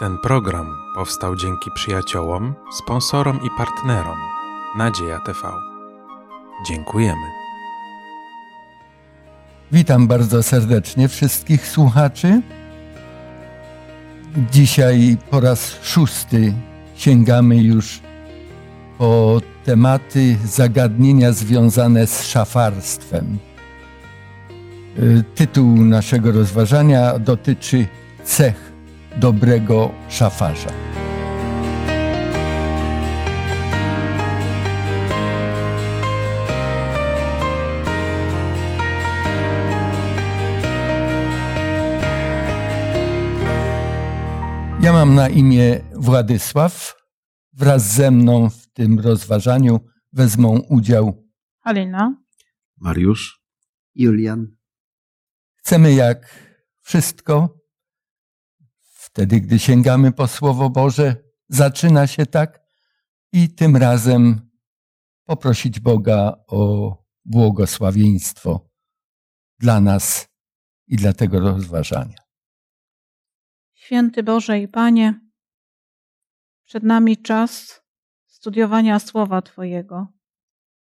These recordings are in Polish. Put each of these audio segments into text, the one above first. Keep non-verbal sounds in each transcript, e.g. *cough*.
Ten program powstał dzięki przyjaciołom, sponsorom i partnerom Nadzieja TV. Dziękujemy. Witam bardzo serdecznie wszystkich słuchaczy. Dzisiaj po raz szósty sięgamy już po tematy, zagadnienia związane z szafarstwem. Y, Tytuł naszego rozważania dotyczy cech dobrego szafarza. Ja mam na imię Władysław. Wraz ze mną w tym rozważaniu wezmą udział. Halina. Mariusz, Julian. Chcemy jak wszystko, wtedy gdy sięgamy po Słowo Boże, zaczyna się tak i tym razem poprosić Boga o błogosławieństwo dla nas i dla tego rozważania. Święty Boże i Panie, przed nami czas studiowania Słowa Twojego,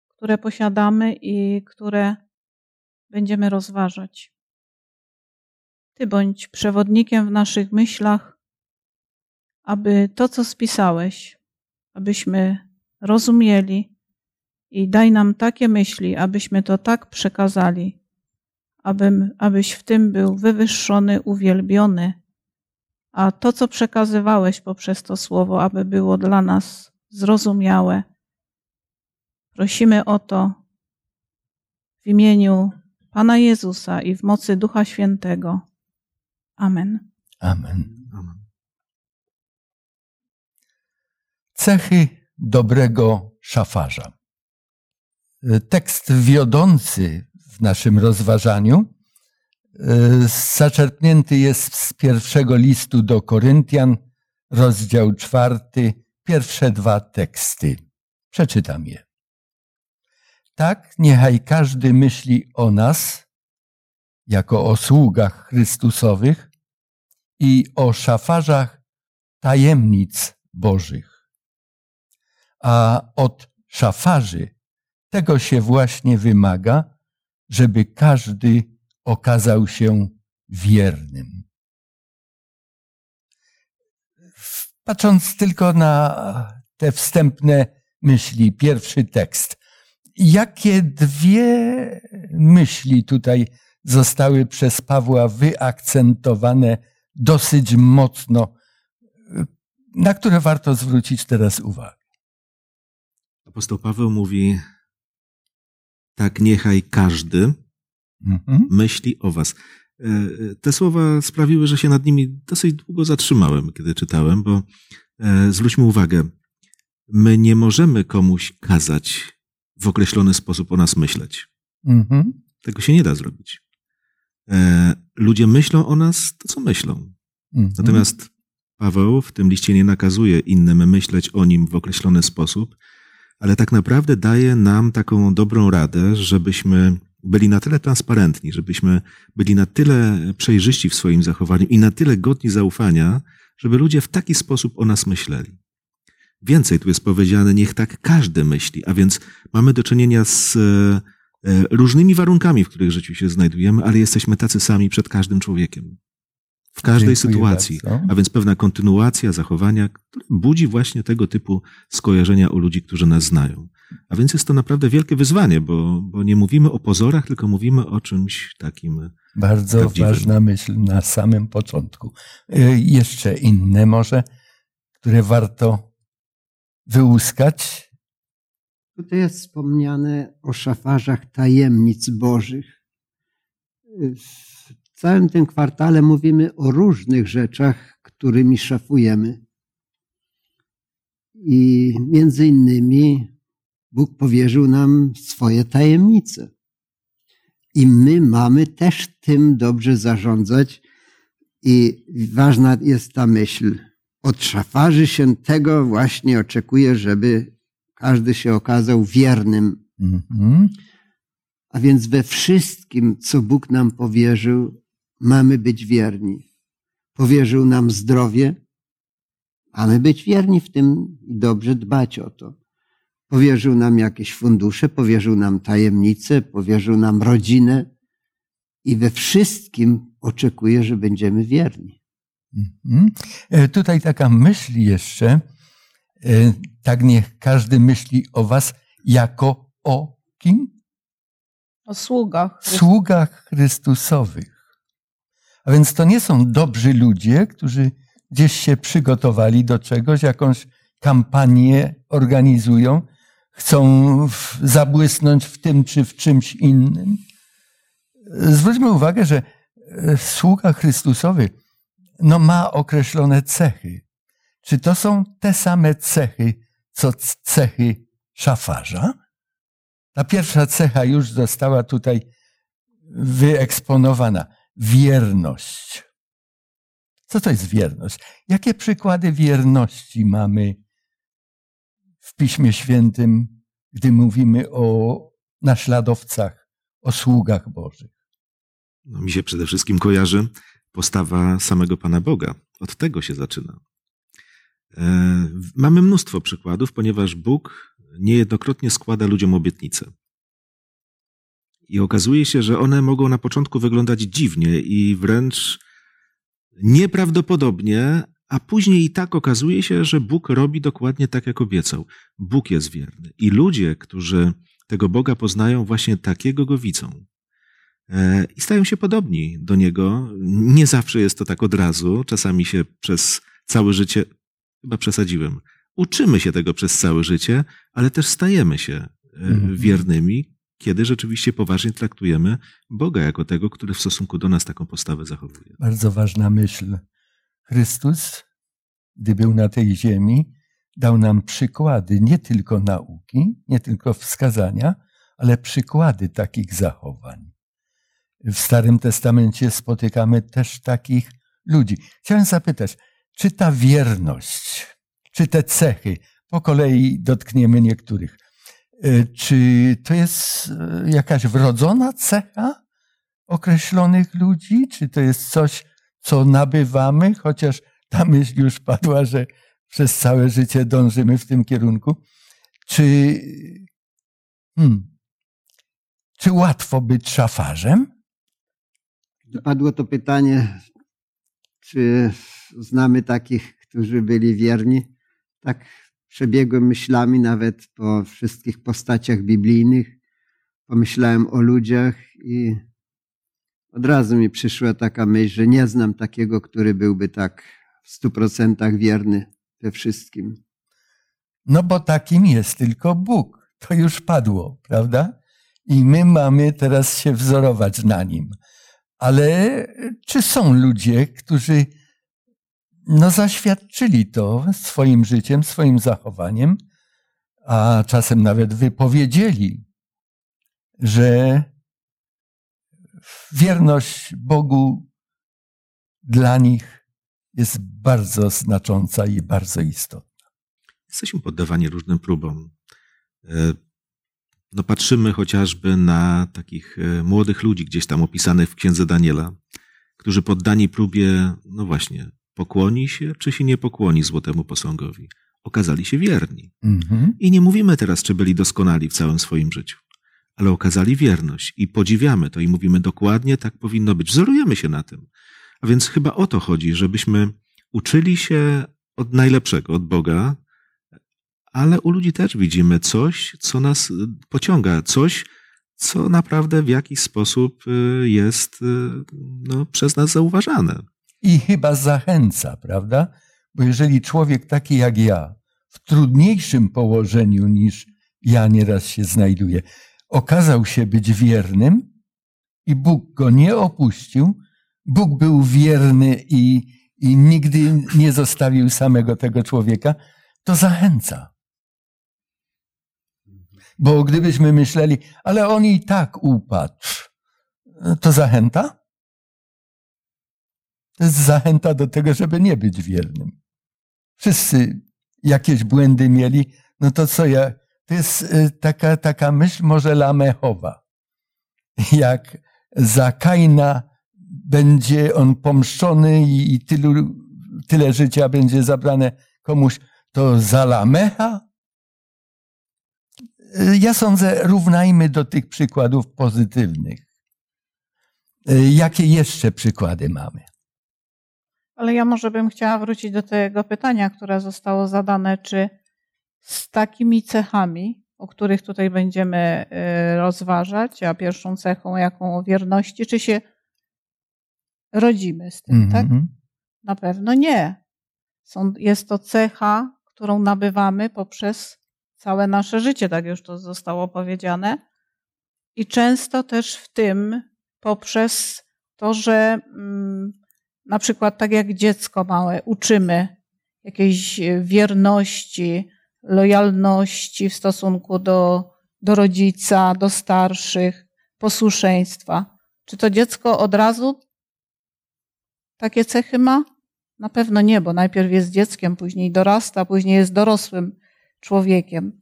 które posiadamy i które będziemy rozważać. Ty bądź przewodnikiem w naszych myślach, aby to, co spisałeś, abyśmy rozumieli i daj nam takie myśli, abyśmy to tak przekazali, abym, abyś w tym był wywyższony, uwielbiony, a to, co przekazywałeś poprzez to słowo, aby było dla nas zrozumiałe. Prosimy o to w imieniu Pana Jezusa i w mocy Ducha Świętego. Amen. Amen. Amen. Cechy dobrego szafarza. Tekst wiodący w naszym rozważaniu y, zaczerpnięty jest z pierwszego listu do Koryntian, rozdział czwarty, pierwsze dwa teksty. Przeczytam je. Tak niechaj każdy myśli o nas, jako o sługach Chrystusowych i o szafarzach tajemnic Bożych. A od szafarzy tego się właśnie wymaga, żeby każdy okazał się wiernym. Patrząc tylko na te wstępne myśli, pierwszy tekst, jakie dwie myśli tutaj zostały przez Pawła wyakcentowane dosyć mocno, na które warto zwrócić teraz uwagę. Apostoł Paweł mówi: Tak, niechaj każdy Mhm. myśli o Was. E, Te słowa sprawiły, że się nad nimi dosyć długo zatrzymałem, kiedy czytałem, bo e, zwróćmy uwagę, my nie możemy komuś kazać w określony sposób o nas myśleć. Mhm. Tego się nie da zrobić. E, Ludzie myślą o nas to, co myślą. Mhm. Natomiast Paweł w tym liście nie nakazuje innym myśleć o nim w określony sposób, ale tak naprawdę daje nam taką dobrą radę, żebyśmy byli na tyle transparentni, żebyśmy byli na tyle przejrzyści w swoim zachowaniu i na tyle godni zaufania, żeby ludzie w taki sposób o nas myśleli. Więcej tu jest powiedziane, niech tak każdy myśli, a więc mamy do czynienia z e, różnymi warunkami, w których życiu się znajdujemy, ale jesteśmy tacy sami przed każdym człowiekiem. W każdej Dziękuję sytuacji. bardzo. A więc pewna kontynuacja zachowania, które budzi właśnie tego typu skojarzenia u ludzi, którzy nas znają. A więc jest to naprawdę wielkie wyzwanie, bo, bo nie mówimy o pozorach, tylko mówimy o czymś takim. Bardzo prawdziwym. ważna myśl na samym początku. Y, Jeszcze inne może, które warto wyłuskać. Tutaj jest wspomniane o szafarzach tajemnic Bożych. W całym tym kwartale mówimy o różnych rzeczach, którymi szafujemy. I między innymi Bóg powierzył nam swoje tajemnice. I my mamy też tym dobrze zarządzać. I ważna jest ta myśl. Od szafarzy się tego właśnie oczekuje, żeby każdy się okazał wiernym. Mhm. A więc we wszystkim, co Bóg nam powierzył, mamy być wierni. Powierzył nam zdrowie, Mamy być wierni w tym i dobrze dbać o to. Powierzył nam jakieś fundusze, powierzył nam tajemnice, powierzył nam rodzinę i we wszystkim oczekuje, że będziemy wierni. Mhm. E, Tutaj taka myśl jeszcze, tak niech każdy myśli o was jako o kim? O sługach. Sługach Chrystusowych. A więc to nie są dobrzy ludzie, którzy gdzieś się przygotowali do czegoś, jakąś kampanię organizują, chcą w, zabłysnąć w tym czy w czymś innym. Zwróćmy uwagę, że e, sługa Chrystusowy no, ma określone cechy. Czy to są te same cechy, co cechy szafarza? Ta pierwsza cecha już została tutaj wyeksponowana. Wierność. Co to jest wierność? Jakie przykłady wierności mamy w Piśmie Świętym, gdy mówimy o naśladowcach, o sługach Bożych? No, mi się przede wszystkim kojarzy postawa samego Pana Boga. Od tego się zaczyna. E, Mamy mnóstwo przykładów, ponieważ Bóg niejednokrotnie składa ludziom obietnice. I okazuje się, że one mogą na początku wyglądać dziwnie i wręcz nieprawdopodobnie, a później i tak okazuje się, że Bóg robi dokładnie tak, jak obiecał. Bóg jest wierny. I ludzie, którzy tego Boga poznają, właśnie takiego go widzą. E, I stają się podobni do Niego. Nie zawsze jest to tak od razu. Czasami się przez całe życie, chyba przesadziłem, uczymy się tego przez całe życie, ale też stajemy się e, Mhm. wiernymi, kiedy rzeczywiście poważnie traktujemy Boga jako tego, który w stosunku do nas taką postawę zachowuje. Bardzo ważna myśl. Chrystus, gdy był na tej ziemi, dał nam przykłady, nie tylko nauki, nie tylko wskazania, ale przykłady takich zachowań. W Starym Testamencie spotykamy też takich ludzi. Chciałem zapytać, czy ta wierność, czy te cechy, po kolei dotkniemy niektórych, e, czy to jest e, jakaś wrodzona cecha określonych ludzi, czy to jest coś, co nabywamy, chociaż ta myśl już padła, że przez całe życie dążymy w tym kierunku. Czy, hmm, czy łatwo być szafarzem? Padło to pytanie, czy znamy takich, którzy byli wierni. Tak przebiegłem myślami nawet po wszystkich postaciach biblijnych. Pomyślałem o ludziach i od razu mi przyszła taka myśl, że nie znam takiego, który byłby tak w stu procentach wierny we wszystkim. No bo takim jest tylko Bóg. To już padło, prawda? I my mamy teraz się wzorować na nim. Ale czy są ludzie, którzy no, zaświadczyli to swoim życiem, swoim zachowaniem, a czasem nawet wypowiedzieli, że wierność Bogu dla nich jest bardzo znacząca i bardzo istotna. Jesteśmy poddawani różnym próbom. No patrzymy chociażby na takich e, młodych ludzi gdzieś tam opisanych w księdze Daniela, którzy poddani próbie, no właśnie, pokłoni się czy się nie pokłoni złotemu posągowi. Okazali się wierni. Mhm. I nie mówimy teraz, czy byli doskonali w całym swoim życiu, ale okazali wierność i podziwiamy to i mówimy dokładnie, tak powinno być. Wzorujemy się na tym. A więc chyba o to chodzi, żebyśmy uczyli się od najlepszego, od Boga, ale u ludzi też widzimy coś, co nas y, pociąga, coś, co naprawdę w jakiś sposób y, jest y, no, przez nas zauważane. I chyba zachęca, prawda? Bo jeżeli człowiek taki jak ja, w trudniejszym położeniu niż ja nieraz się znajduję, okazał się być wiernym i Bóg go nie opuścił, Bóg był wierny i, i nigdy nie zostawił samego tego człowieka, to zachęca. Bo gdybyśmy myśleli, ale on i tak upadł, to zachęta? To jest zachęta do tego, żeby nie być wiernym. Wszyscy jakieś błędy mieli, no to co ja, to jest y, taka, taka myśl może lamechowa. Jak za Kaina będzie on pomszczony i, tylu, tyle życia będzie zabrane komuś to zalamecha. Y, ja sądzę, równajmy do tych przykładów pozytywnych. Y, jakie jeszcze przykłady mamy? Ale ja może bym chciała wrócić do tego pytania, które zostało zadane, czy z takimi cechami, o których tutaj będziemy y, rozważać, a pierwszą cechą jaką o wierności, czy się rodzimy z tym, mm -hmm. tak? Na pewno nie. Są, jest to cecha, którą nabywamy poprzez całe nasze życie, tak już to zostało powiedziane. I często też w tym poprzez to, że mm, na przykład tak jak dziecko małe uczymy jakiejś wierności, lojalności w stosunku do, do rodzica, do starszych, posłuszeństwa. Czy to dziecko od razu takie cechy ma? Na pewno nie, bo najpierw jest dzieckiem, później dorasta, później jest dorosłym człowiekiem.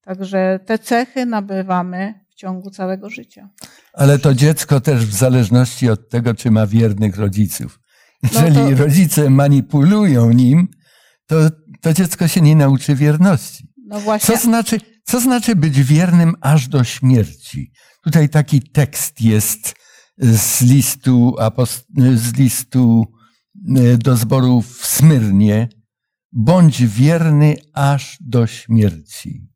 Także te cechy nabywamy w ciągu całego życia. Ale to dziecko też w zależności od tego, czy ma wiernych rodziców. Jeżeli no to... rodzice manipulują nim, to, to dziecko się nie nauczy wierności. No właśnie. Co znaczy, co znaczy być wiernym aż do śmierci? Tutaj taki tekst jest z listu, z listu e, do zboru w Smyrnie. Bądź wierny aż do śmierci.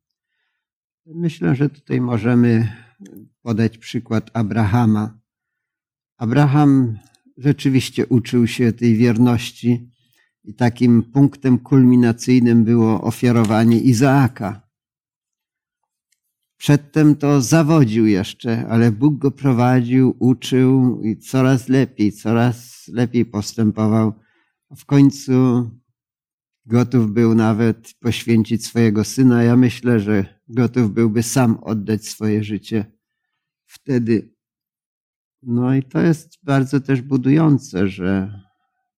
Myślę, że tutaj możemy podać przykład Abrahama. Abraham rzeczywiście uczył się tej wierności i takim punktem kulminacyjnym było ofiarowanie Izaaka. Przedtem to zawodził jeszcze, ale Bóg go prowadził, uczył i coraz lepiej, coraz lepiej postępował. W końcu gotów był nawet poświęcić swojego syna. Ja myślę, że gotów byłby sam oddać swoje życie wtedy. No i to jest bardzo też budujące, że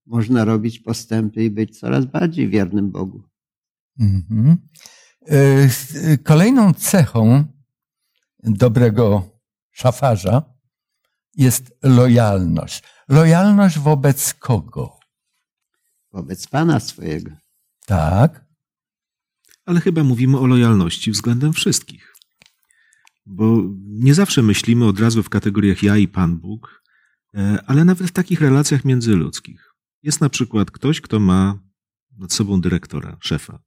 można robić postępy i być coraz bardziej wiernym Bogu. Mhm. E, kolejną cechą dobrego szafarza jest lojalność. Lojalność wobec kogo? Wobec Pana swojego. Tak. Ale chyba mówimy o lojalności względem wszystkich. Bo nie zawsze myślimy od razu w kategoriach ja i Pan Bóg, e, ale nawet w takich relacjach międzyludzkich. Jest na przykład ktoś, kto ma nad sobą dyrektora, szefa.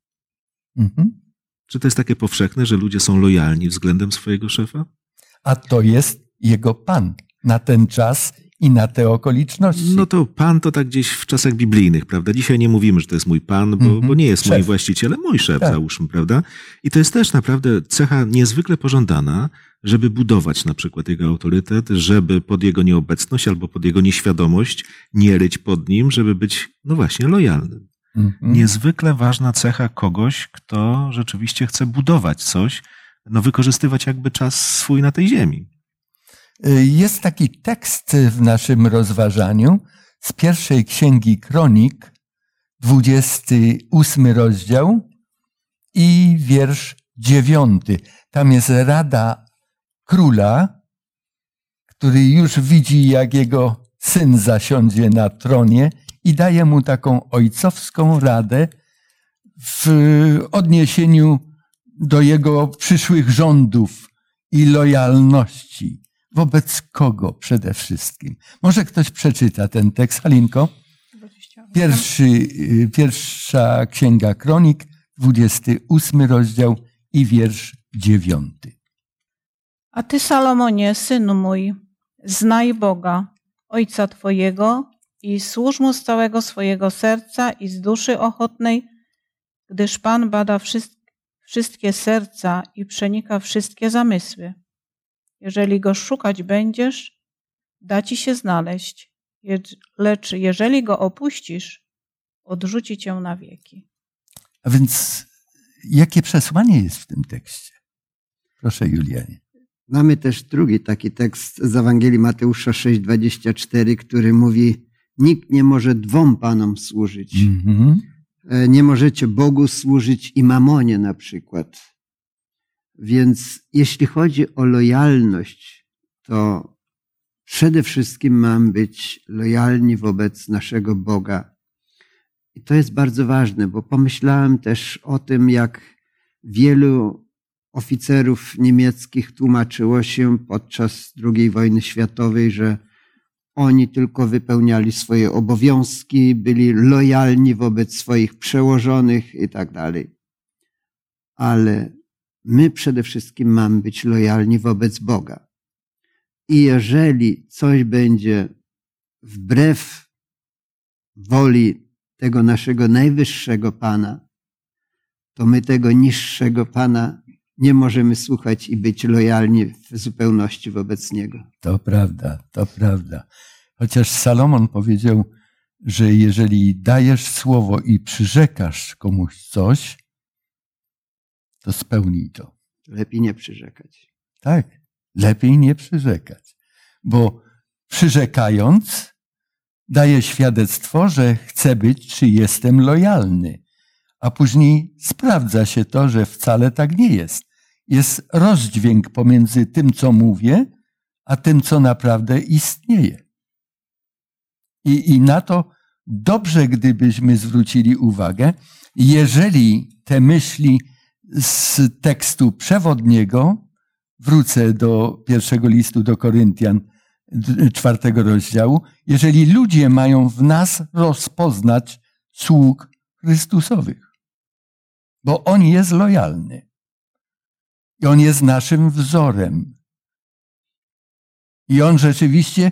Mhm. Czy to jest takie powszechne, że ludzie są lojalni względem swojego szefa? A to jest jego pan na ten czas i na te okoliczności. No to pan to tak gdzieś w czasach biblijnych, prawda? Dzisiaj nie mówimy, że to jest mój pan, bo, mm -hmm. bo nie jest szef. mój właściciel, mój szef, tak. załóżmy, prawda? I to jest też naprawdę cecha niezwykle pożądana, żeby budować na przykład jego autorytet, żeby pod jego nieobecność albo pod jego nieświadomość nie ryć pod nim, żeby być, no właśnie, lojalnym. Mm -hmm. Niezwykle ważna cecha kogoś, kto rzeczywiście chce budować coś, no wykorzystywać jakby czas swój na tej ziemi. Jest taki tekst w naszym rozważaniu z pierwszej księgi Kronik, 28 rozdział i wiersz 9. Tam jest rada króla, który już widzi, jak jego syn zasiądzie na tronie i daje mu taką ojcowską radę w odniesieniu do jego przyszłych rządów i lojalności. Wobec kogo przede wszystkim? Może ktoś przeczyta ten tekst, Halinko? Pierwszy, y, pierwsza księga kronik, 28 rozdział i wiersz 9. A ty, Salomonie, synu mój, znaj Boga, Ojca Twojego i służ Mu z całego swojego serca i z duszy ochotnej, gdyż Pan bada wszystkie serca i przenika wszystkie zamysły. Jeżeli go szukać będziesz, da ci się znaleźć, lecz jeżeli go opuścisz, odrzuci cię na wieki. A więc jakie przesłanie jest w tym tekście? Proszę, Julianie. Mamy też drugi taki tekst z Ewangelii Mateusza 6,24, który mówi: Nikt nie może dwom panom służyć. Mm -hmm. Nie możecie Bogu służyć i mamonie na przykład. Więc jeśli chodzi o lojalność, to przede wszystkim mam być lojalni wobec naszego Boga. I to jest bardzo ważne, bo pomyślałem też o tym, jak wielu oficerów niemieckich tłumaczyło się podczas II wojny światowej, że oni tylko wypełniali swoje obowiązki, byli lojalni wobec swoich przełożonych i tak dalej. Ale my przede wszystkim mamy być lojalni wobec Boga. I jeżeli coś będzie wbrew woli tego naszego najwyższego Pana, to my tego niższego Pana nie możemy słuchać i być lojalni w zupełności wobec Niego. To prawda, to prawda. Chociaż Salomon powiedział, że jeżeli dajesz słowo i przyrzekasz komuś coś, to spełnij to. Lepiej nie przyrzekać. Tak, lepiej nie przyrzekać, bo przyrzekając, daje świadectwo, że chcę być, czy jestem lojalny, a później sprawdza się to, że wcale tak nie jest. Jest rozdźwięk pomiędzy tym, co mówię, a tym, co naprawdę istnieje. I, I na to dobrze, gdybyśmy zwrócili uwagę, jeżeli te myśli z tekstu przewodniego, wrócę do pierwszego listu do Koryntian, czwartego rozdziału, jeżeli ludzie mają w nas rozpoznać sług Chrystusowych, bo On jest lojalny i On jest naszym wzorem. I On rzeczywiście,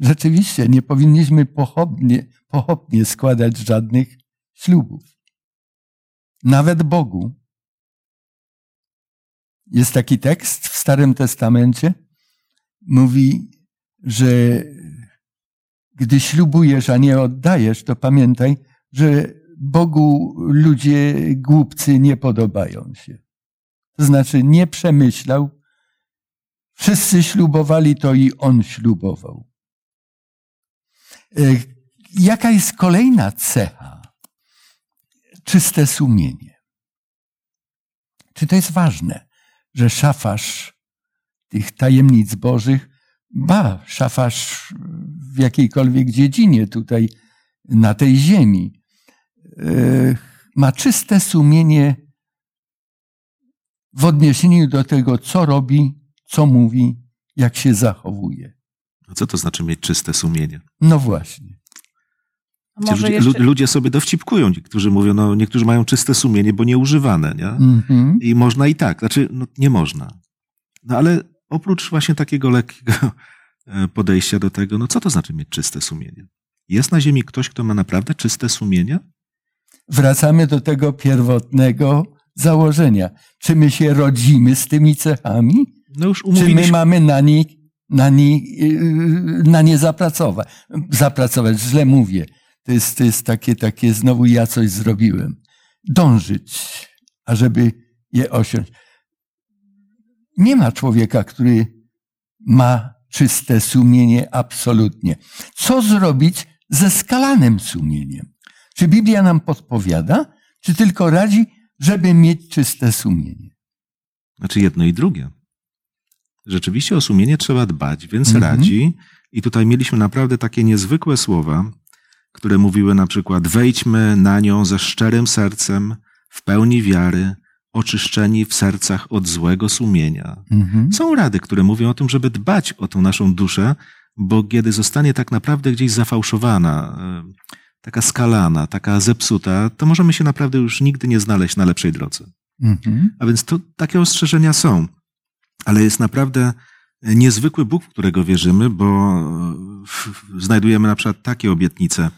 rzeczywiście nie powinniśmy pochopnie, pochopnie składać żadnych ślubów. Nawet Bogu. Jest taki tekst w Starym Testamencie, mówi, że gdy ślubujesz, a nie oddajesz, to pamiętaj, że Bogu ludzie głupcy nie podobają się. To znaczy nie przemyślał. Wszyscy ślubowali to i on ślubował. E, jaka jest kolejna cecha? Czyste sumienie. Czy to jest ważne, że szafarz tych tajemnic bożych, ba, szafarz w jakiejkolwiek dziedzinie tutaj na tej ziemi, e, ma czyste sumienie w odniesieniu do tego, co robi, co mówi, jak się zachowuje. A co to znaczy mieć czyste sumienie? No właśnie. Może ludzie, jeszcze... ludzie sobie dowcipkują, niektórzy mówią, no niektórzy mają czyste sumienie, bo nieużywane, nie? Mhm. I można i tak, znaczy no, nie można. No ale oprócz właśnie takiego lekkiego *laughs* e, podejścia do tego, no co to znaczy mieć czyste sumienie? Jest na ziemi ktoś, kto ma naprawdę czyste sumienie? Wracamy do tego pierwotnego założenia. Czy my się rodzimy z tymi cechami? No już Czy my umówiliśmy. mamy na nie, na nie, na nie zapracować? Zapracować, źle mówię. To jest, to jest takie, takie, znowu ja coś zrobiłem. Dążyć, ażeby je osiąść. Nie ma człowieka, który ma czyste sumienie absolutnie. Co zrobić ze skalanym sumieniem? Czy Biblia nam podpowiada, czy tylko radzi, żeby mieć czyste sumienie? Znaczy jedno i drugie. Rzeczywiście o sumienie trzeba dbać, więc Mhm. radzi. I tutaj mieliśmy naprawdę takie niezwykłe słowa, które mówiły na przykład: wejdźmy na nią ze szczerym sercem, w pełni wiary, oczyszczeni w sercach od złego sumienia. Mhm. Są rady, które mówią o tym, żeby dbać o tą naszą duszę, bo kiedy zostanie tak naprawdę gdzieś zafałszowana, e, taka skalana, taka zepsuta, to możemy się naprawdę już nigdy nie znaleźć na lepszej drodze. Mhm. A więc to takie ostrzeżenia są. Ale jest naprawdę niezwykły Bóg, w którego wierzymy, bo znajdujemy na przykład takie obietnice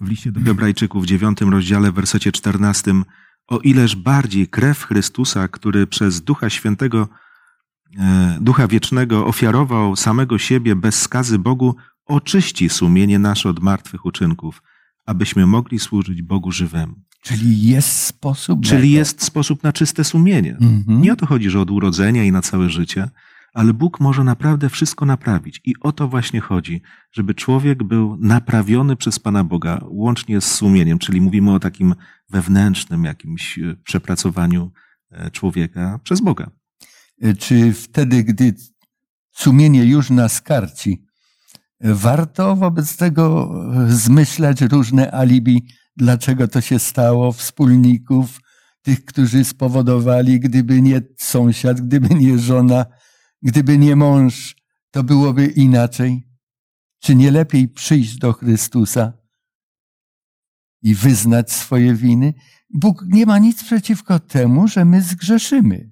w liście do Hebrajczyków w dziewiątym rozdziale, w wersecie czternastym. O ileż bardziej krew Chrystusa, który przez Ducha Świętego, e, Ducha Wiecznego ofiarował samego siebie bez skazy Bogu, oczyści sumienie nasze od martwych uczynków, abyśmy mogli służyć Bogu żywemu. Czyli jest sposób. na Czyli to. jest sposób na czyste sumienie. Mhm. Nie o to chodzi, że od urodzenia i na całe życie, ale Bóg może naprawdę wszystko naprawić. I o to właśnie chodzi, żeby człowiek był naprawiony przez Pana Boga, łącznie z sumieniem, czyli mówimy o takim wewnętrznym jakimś e, przepracowaniu e, człowieka przez Boga. Czy wtedy, gdy sumienie już nas karci, Warto wobec tego zmyślać różne alibi, dlaczego to się stało, wspólników, tych, którzy spowodowali, gdyby nie sąsiad, gdyby nie żona, gdyby nie mąż, to byłoby inaczej. Czy nie lepiej przyjść do Chrystusa i wyznać swoje winy? Bóg nie ma nic przeciwko temu, że my zgrzeszymy.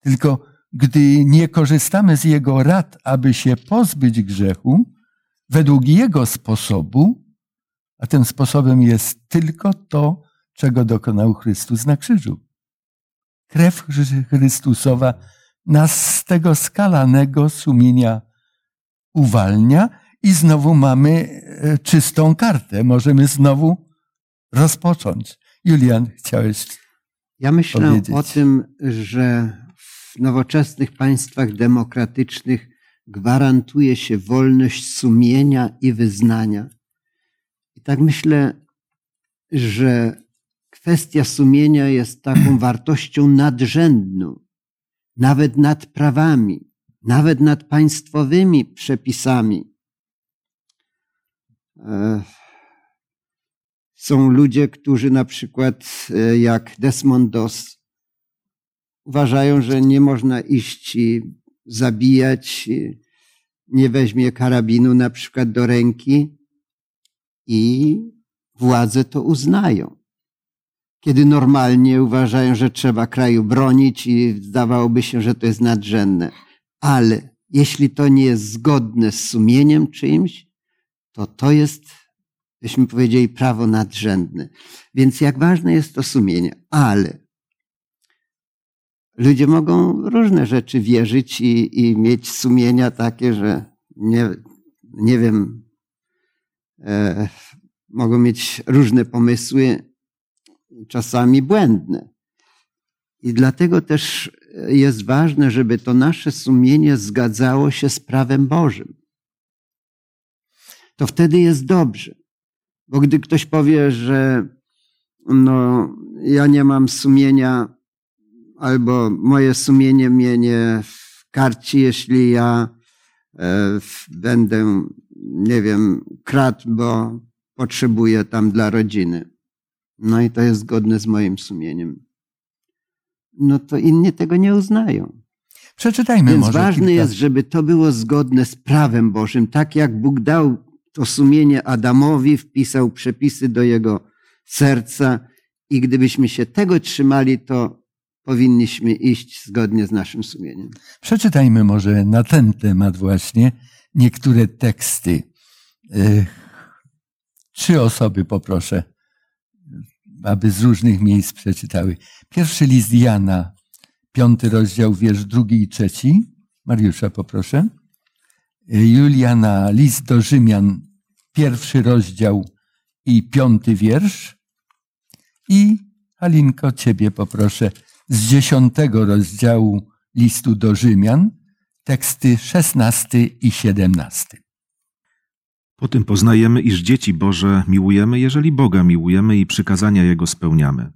Tylko gdy nie korzystamy z Jego rad, aby się pozbyć grzechu, według Jego sposobu, a tym sposobem jest tylko to, czego dokonał Chrystus na krzyżu. Krew Chrystusowa nas z tego skalanego sumienia uwalnia i znowu mamy e, czystą kartę. Możemy znowu rozpocząć. Julian, chciałeś. Ja myślę powiedzieć. o tym, że w nowoczesnych państwach demokratycznych gwarantuje się wolność sumienia i wyznania. I tak myślę, że kwestia sumienia jest taką wartością nadrzędną, nawet nad prawami, nawet nad państwowymi przepisami. E, są ludzie, którzy na przykład, e, jak Desmond Doss, uważają, że nie można iść i zabijać, nie weźmie karabinu na przykład do ręki i władze to uznają. Kiedy normalnie uważają, że trzeba kraju bronić i zdawałoby się, że to jest nadrzędne. Ale jeśli to nie jest zgodne z sumieniem czyimś, to to jest, byśmy powiedzieli, prawo nadrzędne. Więc jak ważne jest to sumienie. Ale ludzie mogą różne rzeczy wierzyć i, i mieć sumienia takie, że nie, nie wiem, e, mogą mieć różne pomysły, czasami błędne. I dlatego też jest ważne, żeby to nasze sumienie zgadzało się z prawem Bożym. To wtedy jest dobrze. Bo gdy ktoś powie, że no, ja nie mam sumienia, albo moje sumienie mnie nie karci, jeśli ja e, będę, nie wiem, kradł, bo potrzebuję tam dla rodziny. No i to jest zgodne z moim sumieniem. No to inni tego nie uznają. Przeczytajmy Więc może ważne kilka... jest, żeby to było zgodne z prawem Bożym, tak jak Bóg dał to sumienie Adamowi, wpisał przepisy do jego serca i gdybyśmy się tego trzymali, to powinniśmy iść zgodnie z naszym sumieniem. Przeczytajmy może na ten temat właśnie niektóre teksty. Trzy osoby poproszę, aby z różnych miejsc przeczytały. Pierwszy list Jana, piąty rozdział, wiersz drugi i trzeci. Mariusza poproszę. E, Juliana, list do Rzymian, pierwszy rozdział i piąty wiersz. I Halinko, ciebie poproszę z dziesiątego rozdziału listu do Rzymian, teksty szesnasty i siedemnasty. Po tym poznajemy, iż dzieci Boże miłujemy, jeżeli Boga miłujemy i przykazania Jego spełniamy.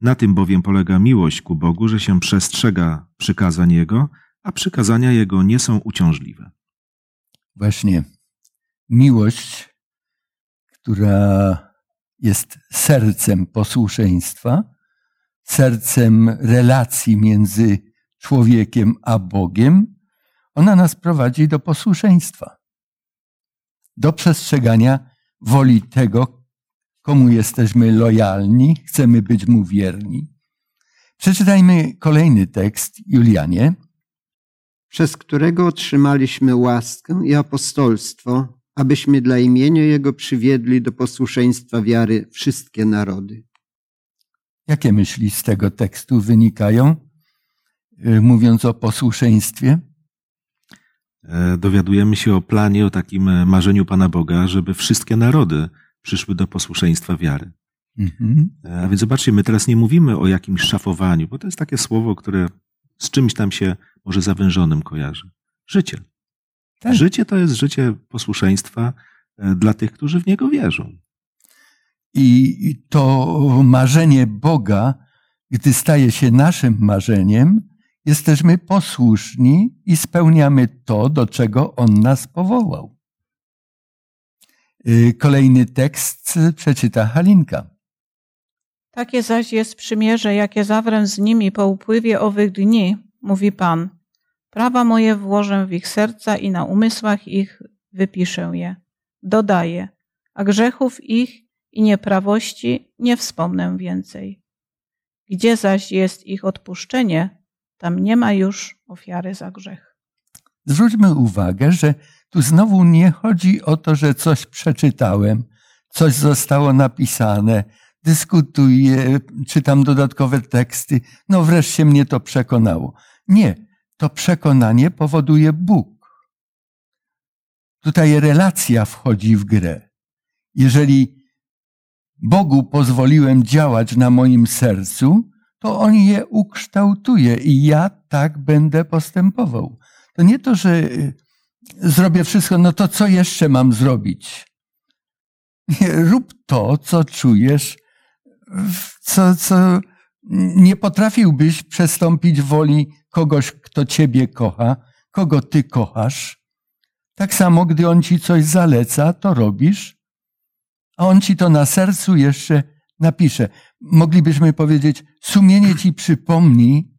Na tym bowiem polega miłość ku Bogu, że się przestrzega przykazań Jego, a przykazania Jego nie są uciążliwe. Właśnie miłość, która jest sercem posłuszeństwa, sercem relacji między człowiekiem a Bogiem, ona nas prowadzi do posłuszeństwa, do przestrzegania woli tego, komu jesteśmy lojalni, chcemy być mu wierni. Przeczytajmy kolejny tekst, Julianie. Przez którego otrzymaliśmy łaskę i apostolstwo, abyśmy dla imienia Jego przywiedli do posłuszeństwa wiary wszystkie narody. Jakie myśli z tego tekstu wynikają, y, mówiąc o posłuszeństwie? E, Dowiadujemy się o planie, o takim e, marzeniu Pana Boga, żeby wszystkie narody przyszły do posłuszeństwa wiary. Mhm. E, A więc zobaczcie, my teraz nie mówimy o jakimś szafowaniu, bo to jest takie słowo, które z czymś tam się może zawężonym kojarzy. Życie. Tak. Życie to jest życie posłuszeństwa dla tych, którzy w niego wierzą. I to marzenie Boga, gdy staje się naszym marzeniem, jesteśmy posłuszni i spełniamy to, do czego On nas powołał. Y, kolejny tekst przeczyta Halinka. Takie zaś jest przymierze, jakie zawrę z nimi po upływie owych dni, mówi Pan. Prawa moje włożę w ich serca i na umysłach ich wypiszę je. Dodaję, a grzechów ich i nieprawości nie wspomnę więcej. Gdzie zaś jest ich odpuszczenie, tam nie ma już ofiary za grzech. Zwróćmy uwagę, że tu znowu nie chodzi o to, że coś przeczytałem, coś zostało napisane, dyskutuję, czytam dodatkowe teksty, no wreszcie mnie to przekonało. Nie, to przekonanie powoduje Bóg. Tutaj relacja wchodzi w grę. Jeżeli Bogu pozwoliłem działać na moim sercu, to On je ukształtuje i ja tak będę postępował. To nie to, że y, zrobię wszystko, no to co jeszcze mam zrobić? Nie, rób to, co czujesz, co, co nie potrafiłbyś przestąpić woli kogoś, kto ciebie kocha, kogo ty kochasz. Tak samo, gdy on ci coś zaleca, to robisz, a on ci to na sercu jeszcze napisze. Moglibyśmy powiedzieć, sumienie ci przypomni,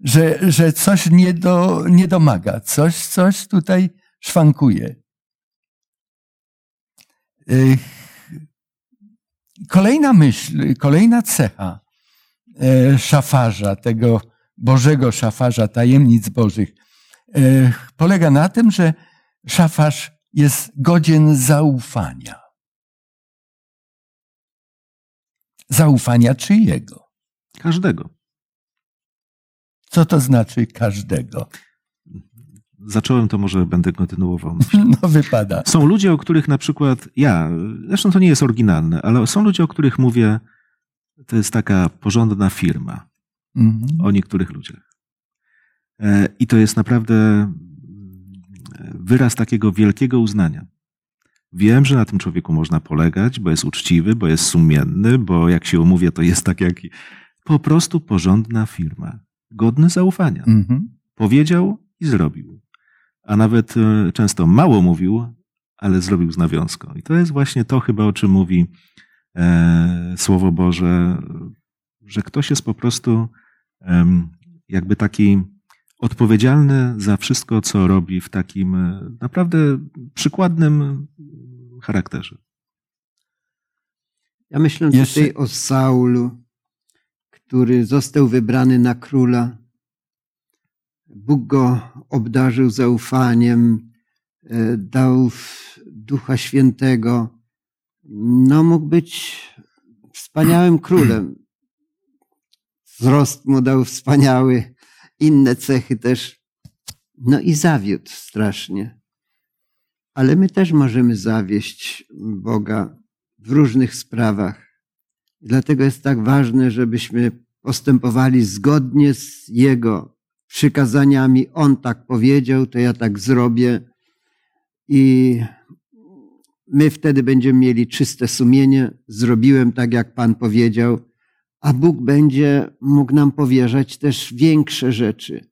że, że coś nie, do, nie domaga, coś, coś tutaj szwankuje. Kolejna myśl, kolejna cecha e, szafarza, tego Bożego szafarza, tajemnic Bożych, polega na tym, że szafarz jest godzien zaufania. Zaufania czyjego? Każdego. Co to znaczy każdego? Zacząłem, to może będę kontynuował. *laughs* No wypada. Są ludzie, o których na przykład ja, zresztą to nie jest oryginalne, ale są ludzie, o których mówię, to jest taka porządna firma. Mhm. O niektórych ludziach. E, I to jest naprawdę wyraz takiego wielkiego uznania. Wiem, że na tym człowieku można polegać, bo jest uczciwy, bo jest sumienny, bo jak się umówię, to jest tak jak. Po prostu porządna firma. Godny zaufania. Mhm. Powiedział i zrobił. A nawet e, często mało mówił, ale zrobił z nawiązką. I to jest właśnie to chyba, o czym mówi e, Słowo Boże, że ktoś jest po prostu e, jakby taki odpowiedzialny za wszystko, co robi w takim e, naprawdę przykładnym charakterze. Ja myślę Jeszcze... tutaj o Saulu, który został wybrany na króla. Bóg go obdarzył zaufaniem, e, dał Ducha Świętego. No, mógł być wspaniałym królem. Wzrost mu dał wspaniały, inne cechy też. No i zawiódł strasznie. Ale my też możemy zawieść Boga w różnych sprawach. Dlatego jest tak ważne, żebyśmy postępowali zgodnie z Jego przykazaniami. On tak powiedział, to ja tak zrobię. I my wtedy będziemy mieli czyste sumienie. Zrobiłem tak, jak Pan powiedział, a Bóg będzie mógł nam powierzać też większe rzeczy.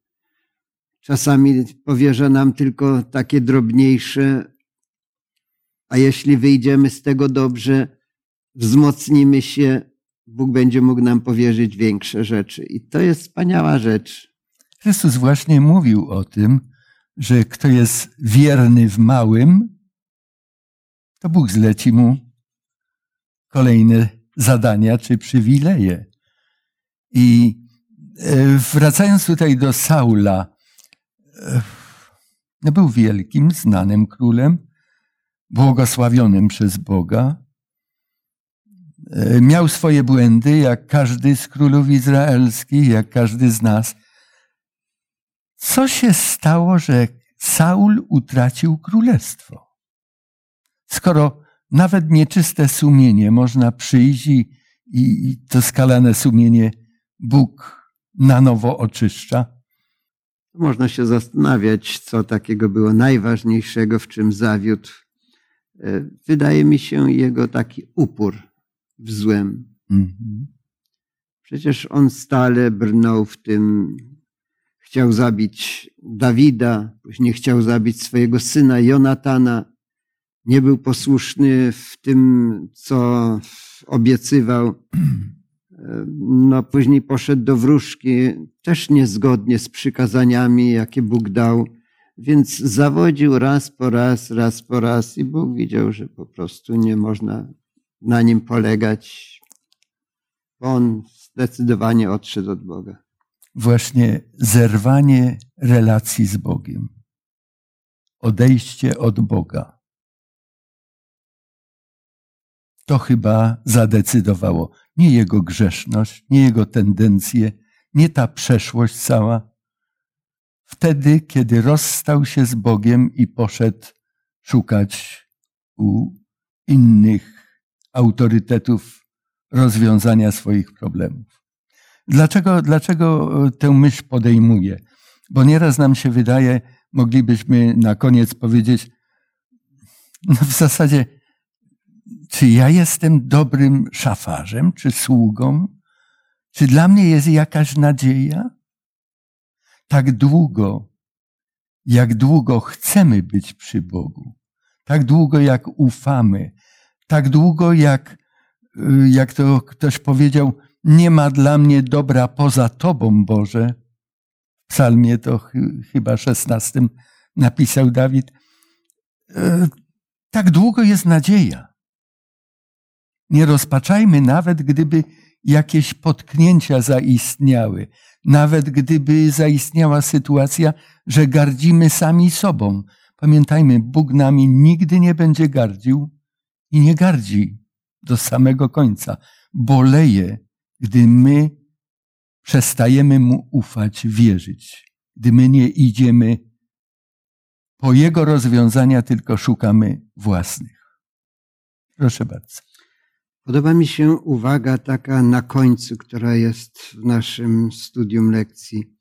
Czasami powierza nam tylko takie drobniejsze, a jeśli wyjdziemy z tego dobrze, wzmocnimy się, Bóg będzie mógł nam powierzyć większe rzeczy. I to jest wspaniała rzecz. Chrystus właśnie mówił o tym, że kto jest wierny w małym, to Bóg zleci mu kolejne zadania czy przywileje. I e, wracając tutaj do Saula, e, no był wielkim, znanym królem, błogosławionym przez Boga. E, miał swoje błędy, jak każdy z królów izraelskich, jak każdy z nas. Co się stało, że Saul utracił królestwo? Skoro nawet nieczyste sumienie można przyjść i, i to skalane sumienie Bóg na nowo oczyszcza. Można się zastanawiać, co takiego było najważniejszego, w czym zawiódł. E, wydaje mi się jego taki upór w złem. Mhm. Przecież on stale brnął w tym, chciał zabić Dawida, później chciał zabić swojego syna Jonatana, nie był posłuszny w tym, co obiecywał. *clears throat* No, później poszedł do wróżki, też niezgodnie z przykazaniami, jakie Bóg dał. Więc zawodził raz po raz, raz po raz, i Bóg widział, że po prostu nie można na nim polegać. On zdecydowanie odszedł od Boga. Właśnie zerwanie relacji z Bogiem, odejście od Boga. To chyba zadecydowało. Nie jego grzeszność, nie jego tendencje, nie ta przeszłość cała. Wtedy, kiedy rozstał się z Bogiem i poszedł szukać u innych autorytetów rozwiązania swoich problemów. Dlaczego, dlaczego tę myśl podejmuję? Bo nieraz nam się wydaje, moglibyśmy na koniec powiedzieć, no w zasadzie czy ja jestem dobrym szafarzem, czy sługą? Czy dla mnie jest jakaś nadzieja? Tak długo, jak długo chcemy być przy Bogu, tak długo jak ufamy, tak długo jak, y, jak to ktoś powiedział, nie ma dla mnie dobra poza Tobą, Boże. W psalmie to ch chyba szesnastym napisał Dawid. Y, tak długo jest nadzieja. Nie rozpaczajmy nawet, gdyby jakieś potknięcia zaistniały, nawet gdyby zaistniała sytuacja, że gardzimy sami sobą. Pamiętajmy, Bóg nami nigdy nie będzie gardził i nie gardzi do samego końca. Boleje, gdy my przestajemy Mu ufać, wierzyć, gdy my nie idziemy po Jego rozwiązania, tylko szukamy własnych. Proszę bardzo. Podoba mi się uwaga taka na końcu, która jest w naszym studium lekcji.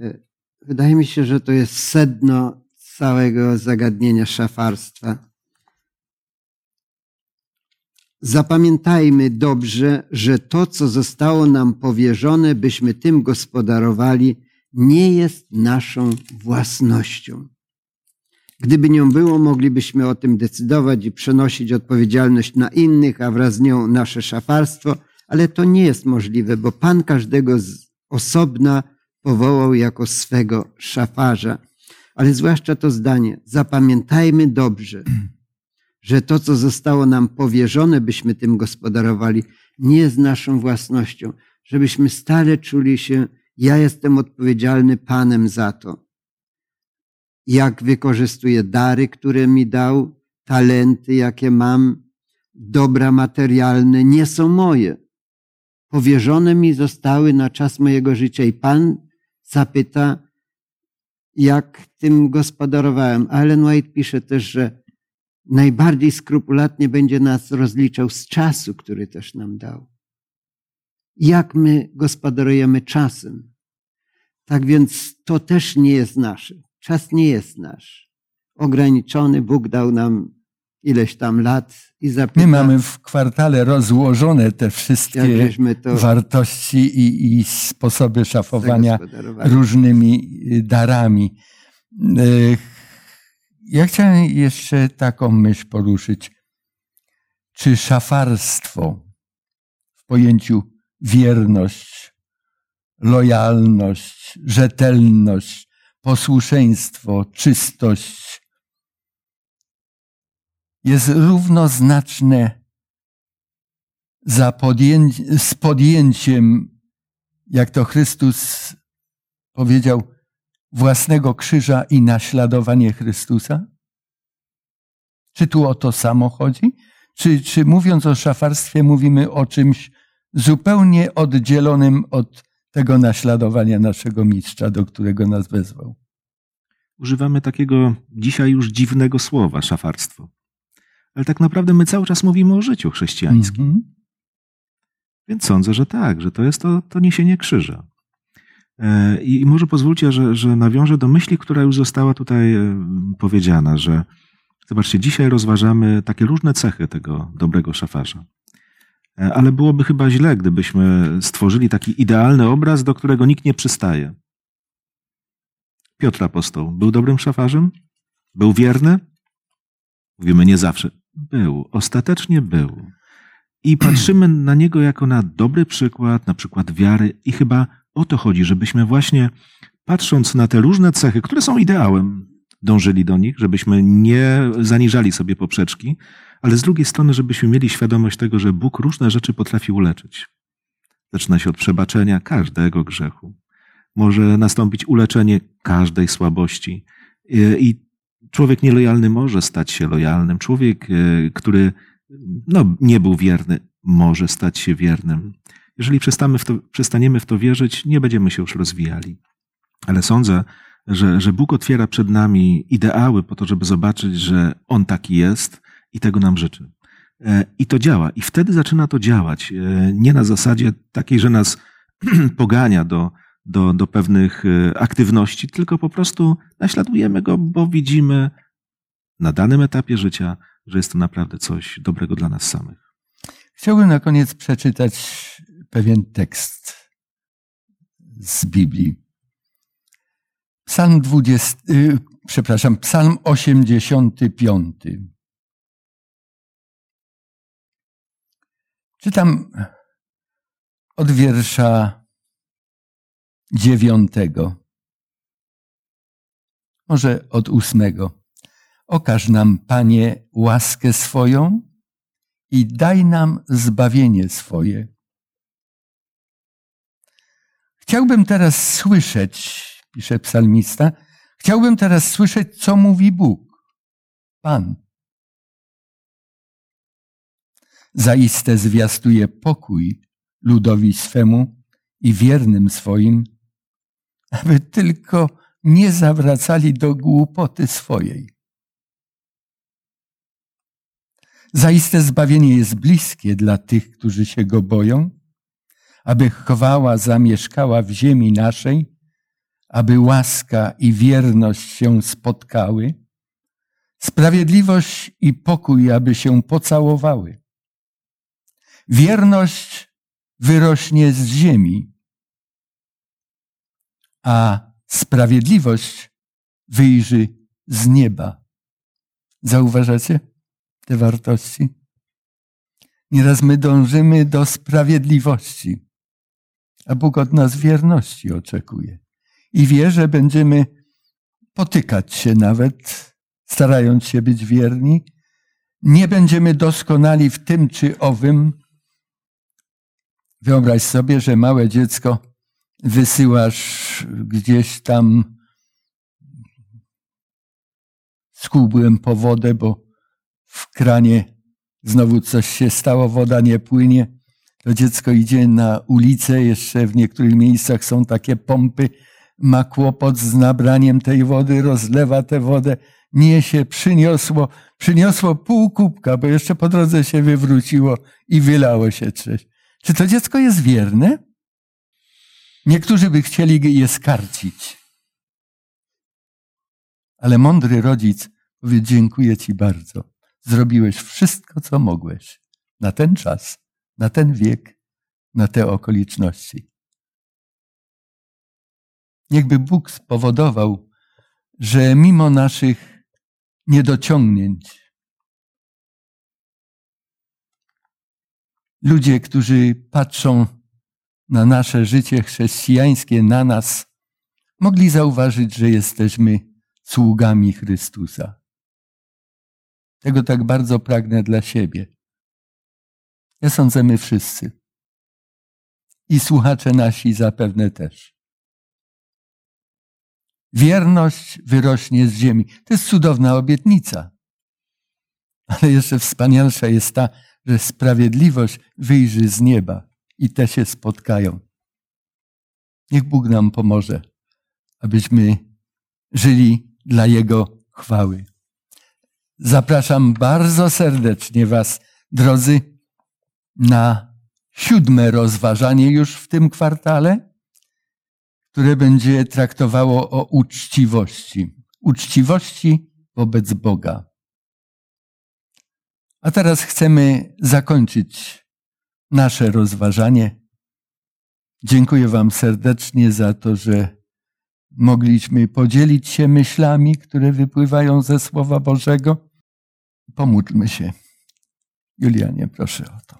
E, wydaje mi się, że to jest sedno całego zagadnienia szafarstwa. Zapamiętajmy dobrze, że to, co zostało nam powierzone, byśmy tym gospodarowali, nie jest naszą własnością. Gdyby nią było, moglibyśmy o tym decydować i przenosić odpowiedzialność na innych, a wraz z nią nasze szafarstwo, ale to nie jest możliwe, bo Pan każdego z osobna powołał jako swego szafarza. Ale zwłaszcza to zdanie, zapamiętajmy dobrze, że to, co zostało nam powierzone, byśmy tym gospodarowali, nie jest naszą własnością, żebyśmy stale czuli się, ja jestem odpowiedzialny Panem za to jak wykorzystuję dary, które mi dał, talenty, jakie mam, dobra materialne, nie są moje. Powierzone mi zostały na czas mojego życia i Pan zapyta, jak tym gospodarowałem. Ellen White pisze też, że najbardziej skrupulatnie będzie nas rozliczał z czasu, który też nam dał. Jak my gospodarujemy czasem. Tak więc to też nie jest nasze. Czas nie jest nasz. Ograniczony Bóg dał nam ileś tam lat i zapyta, My mamy w kwartale rozłożone te wszystkie wartości i, i, sposoby szafowania różnymi y, darami. Y, ja chciałem jeszcze taką myśl poruszyć. Czy szafarstwo w pojęciu wierność, lojalność, rzetelność, posłuszeństwo, czystość jest równoznaczne za podjęcie, z podjęciem, jak to Chrystus powiedział, własnego krzyża i naśladowanie Chrystusa? Czy tu o to samo chodzi? Czy, czy mówiąc o szafarstwie, mówimy o czymś zupełnie oddzielonym od tego naśladowania naszego mistrza, do którego nas wezwał. Używamy takiego dzisiaj już dziwnego słowa szafarstwo. Ale tak naprawdę my cały czas mówimy o życiu chrześcijańskim. Mm -hmm. Więc sądzę, że tak, że to jest to, to niesienie krzyża. E, I może pozwólcie, że, że nawiążę do myśli, która już została tutaj e, powiedziana, że zobaczcie, dzisiaj rozważamy takie różne cechy tego dobrego szafarza. E, ale byłoby chyba źle, gdybyśmy stworzyli taki idealny obraz, do którego nikt nie przystaje. Piotr apostoł był dobrym szafarzem? Był wierny? Mówimy nie zawsze. Był, ostatecznie był. I patrzymy na niego jako na dobry przykład, na przykład wiary, i chyba o to chodzi, żebyśmy właśnie patrząc na te różne cechy, które są ideałem, dążyli do nich, żebyśmy nie zaniżali sobie poprzeczki, ale z drugiej strony, żebyśmy mieli świadomość tego, że Bóg różne rzeczy potrafi uleczyć. Zaczyna się od przebaczenia każdego grzechu. Może nastąpić uleczenie każdej słabości. I człowiek nielojalny może stać się lojalnym. Człowiek, e, który no, nie był wierny, może stać się wiernym. Jeżeli przestamy w to, przestaniemy w to wierzyć, nie będziemy się już rozwijali. Ale sądzę, że, że Bóg otwiera przed nami ideały po to, żeby zobaczyć, że On taki jest i tego nam życzy. E, I to działa. I wtedy zaczyna to działać. E, nie na zasadzie takiej, że nas *clears throat* pogania do, do, do pewnych e, aktywności, tylko po prostu naśladujemy go, bo widzimy na danym etapie życia, że jest to naprawdę coś dobrego dla nas samych. Chciałbym na koniec przeczytać pewien tekst z Biblii. Psalm 20, yy, przepraszam, Psalm 85. Czytam od wiersza dziewiątego, może od ósmego. Okaż nam, Panie, łaskę swoją i daj nam zbawienie swoje. Chciałbym teraz słyszeć, pisze psalmista, chciałbym teraz słyszeć, co mówi Bóg, Pan. Zaiste zwiastuje pokój ludowi swemu i wiernym swoim, aby tylko nie zawracali do głupoty swojej. Zaiste zbawienie jest bliskie dla tych, którzy się go boją, aby chwała zamieszkała w ziemi naszej, aby łaska i wierność się spotkały, sprawiedliwość i pokój, aby się pocałowały. Wierność wyrośnie z ziemi, a sprawiedliwość wyjrzy z nieba. Zauważacie te wartości? Nieraz my dążymy do sprawiedliwości, a Bóg od nas wierności oczekuje. I wie, że będziemy potykać się nawet, starając się być wierni. Nie będziemy doskonali w tym czy owym. Wyobraź sobie, że małe dziecko wysyłasz gdzieś tam z kubłem po wodę, bo w kranie znowu coś się stało, woda nie płynie. To dziecko idzie na ulicę, jeszcze w niektórych miejscach są takie pompy, ma kłopot z nabraniem tej wody, rozlewa tę wodę, niesie, przyniosło, przyniosło pół kubka, bo jeszcze po drodze się wywróciło i wylało się coś. Czy to dziecko jest wierne? Niektórzy by chcieli je skarcić. Ale mądry rodzic powie: Dziękuję Ci bardzo. Zrobiłeś wszystko, co mogłeś na ten czas, na ten wiek, na te okoliczności. Niechby Bóg spowodował, że mimo naszych niedociągnięć, ludzie, którzy patrzą na nasze życie chrześcijańskie, na nas, mogli zauważyć, że jesteśmy sługami Chrystusa. Tego tak bardzo pragnę dla siebie. Ja sądzę, my wszyscy. I słuchacze nasi zapewne też. Wierność wyrośnie z ziemi. To jest cudowna obietnica. Ale jeszcze wspanialsza jest ta, że sprawiedliwość wyjrzy z nieba i te się spotkają. Niech Bóg nam pomoże, abyśmy żyli dla Jego chwały. Zapraszam bardzo serdecznie Was, drodzy, na siódme rozważanie już w tym kwartale, które będzie traktowało o uczciwości. Uczciwości wobec Boga. A teraz chcemy zakończyć nasze rozważanie. Dziękuję Wam serdecznie za to, że mogliśmy podzielić się myślami, które wypływają ze Słowa Bożego. Pomódlmy się. Julianie, proszę o to.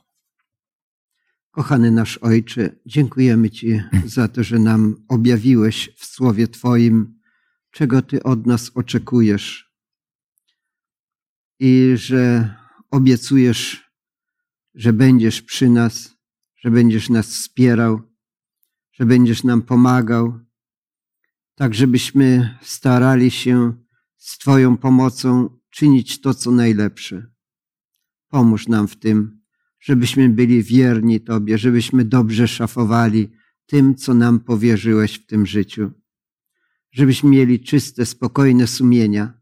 Kochany nasz Ojcze, dziękujemy Ci za to, że nam objawiłeś w Słowie Twoim, czego Ty od nas oczekujesz i że obiecujesz, że będziesz przy nas, że będziesz nas wspierał, że będziesz nam pomagał, tak żebyśmy starali się z Twoją pomocą czynić to, co najlepsze. Pomóż nam w tym, żebyśmy byli wierni Tobie, żebyśmy dobrze szafowali tym, co nam powierzyłeś w tym życiu, żebyśmy mieli czyste, spokojne sumienia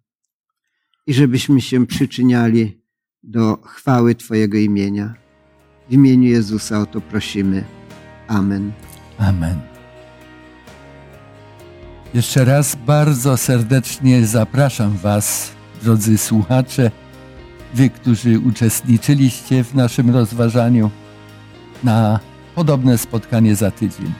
i żebyśmy się przyczyniali do chwały Twojego imienia. W imieniu Jezusa o to prosimy. Amen. Amen. Jeszcze raz bardzo serdecznie zapraszam Was, drodzy słuchacze, Wy, którzy uczestniczyliście w naszym rozważaniu, na podobne spotkanie za tydzień.